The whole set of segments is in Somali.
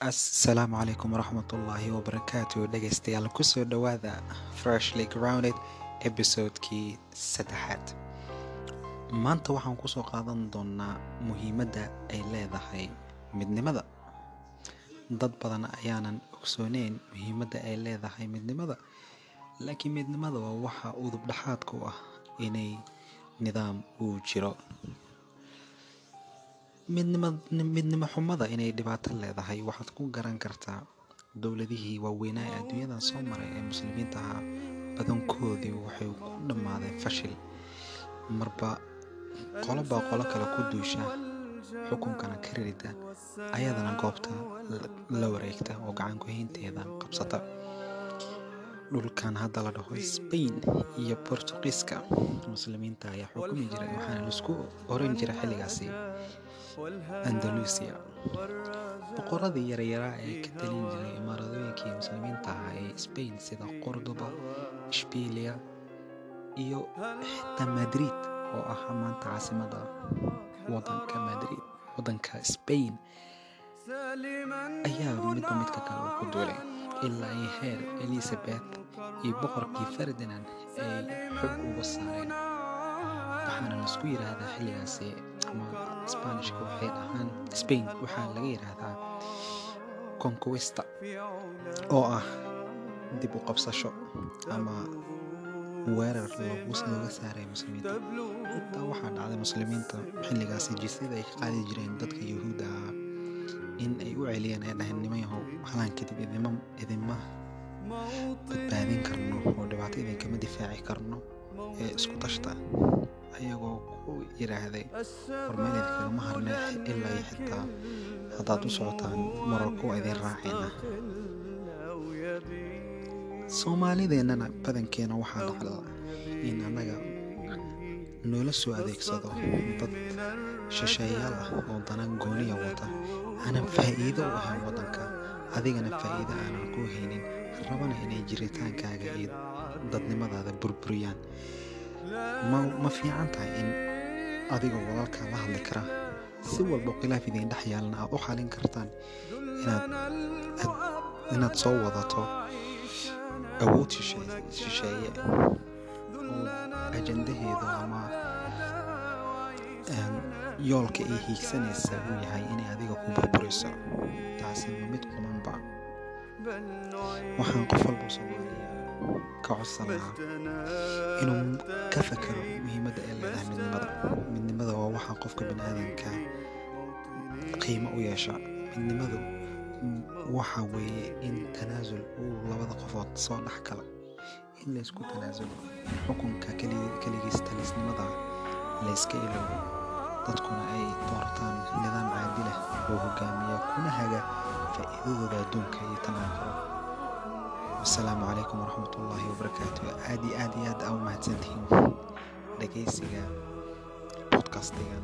assalaamu calaykum waraxmatullaahi wabarakaatu dhegaystayaal ku soo dhowaada freshly grounded episodekii saddexaad maanta waxaan ku soo qaadan doonaa muhiimadda ay leedahay midnimada. Dad badan ayaanan ogsooneyn muhiimadda ay leedahay midnimada laakiin midnimada waa waxa udub dhexaadka ah inay nidaam uu jiro midnimo xumada inay dhibaato leedahay. Waxaad ku garan kartaa dowladihii waaweynaa ee adduunyadan soo maray ee muslimiinta ahaa. Badankoodii waxay ku dhammaadeen fashil. Marba qolobaa qolo kale ku duusha xukunkana ka ririda ayadana goobta la wareegta oo gacankuhaynteeda qabsata. Dhulkan hadda la dhaho sbain iyo bortuqiiska muslimiinta ayaa xukumi jiray waxaana la isku oran jira xilligaasi andalusia. Boqoradii yaryaraa ee ka talin jiray imaaradooyinkii muslimiinta ahaa ee sbain sida qordoba ishbiiliya iyo xitaa madrid oo ah maanta caasimada wadanka madrid wadanka sbain ayaa midba midka kale uu ku duulay. Ilaa iyo heer elizabeth iyo boqorkii ferdinand ay xog uga saareen waxaana la isku yidhaahdaa xilligaasi ama sbanishka waxay dhahaan spain waxaa laga yidhaahdaa conquista oo ah dib u qabsasho ama weerar looga saaray muslimiinta. Xitaa waxaa dhacday muslimiinta xilligaasi jisyada ay ka qaadi jireen dadka yahuudda ah in ay u celiyeen ay dhaheen nimayahow halaan kadib idinma badbaadin karno oo dhibaato idinkama difaaci karno ee isku tashta ayagoo ku yidhaahday warmeel idinkagama harne ilaa xitaa haddaad u socotaan mararko waa idin raacayna. Soomaalideennana badankeena waxaa dhacda in annaga noola soo adeegsado dad shisheeyaal ah oo danan gooniya wata aanan faa'iido u ahayn waddanka adigana faa'iido aanan ku haynin. Rabana inay jiritaankaaga iyo dadnimadaada burburiyaan ma fiican tahay in adigoo walaalkaa la hadli kara? Si walba khilaaf idiin dhex yaalna aad u xalin kartaan inaad soo wadato awood shisheeye oo ajandaheedu ama yoolka ay hiigsanaysa uu yahay inay adiga ku burburiso. Taasi ma mid qumanba waxaan qof walba soomaaliya ka codsan lahaa inuu ka fakero muhiimadda ay leedahay midnimada. Midnimada waa waxaa qofka bini aadanka qiimo u yeesha. Midnimadu waxa weeye in tanaasul uu labada qofood soo dhex gala in laysku tanaasulo xukunka keligiis talisnimada layska iloobo dadkuna ay doortaan nidaam caadilah oo hogaamiya kuna haga faa'iidadooda adduunka iyo tanaakuro wasalaamu calaykum waraxmatullaahi wabarakaatu aad iyo aad iyo aad aa u mahadsantihiin dhegaysiga podcastigan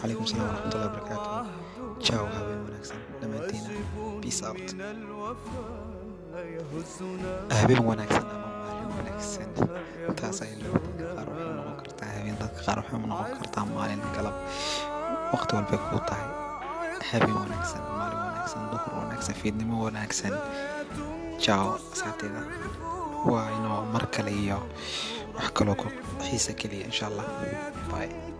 calaykum salaam waraxmatullahi wabarakaatu jaw habeen wanaagsan dhammaantiina peace out habeen wanaagsan ama maalin wanaagsan taas ay dadka qaar waxay noqon kartaa habeen dadka qaar waxay noqon kartaa maalin galab waqti walbay kuu tahay habeen wanaagsan maalin wanaagsan duhur wanaagsan fiidnimo wanaagsan jaw asxaabteeda waa inoo mar kale iyo wax kaloo ku xiisa keliya insha allah. Bye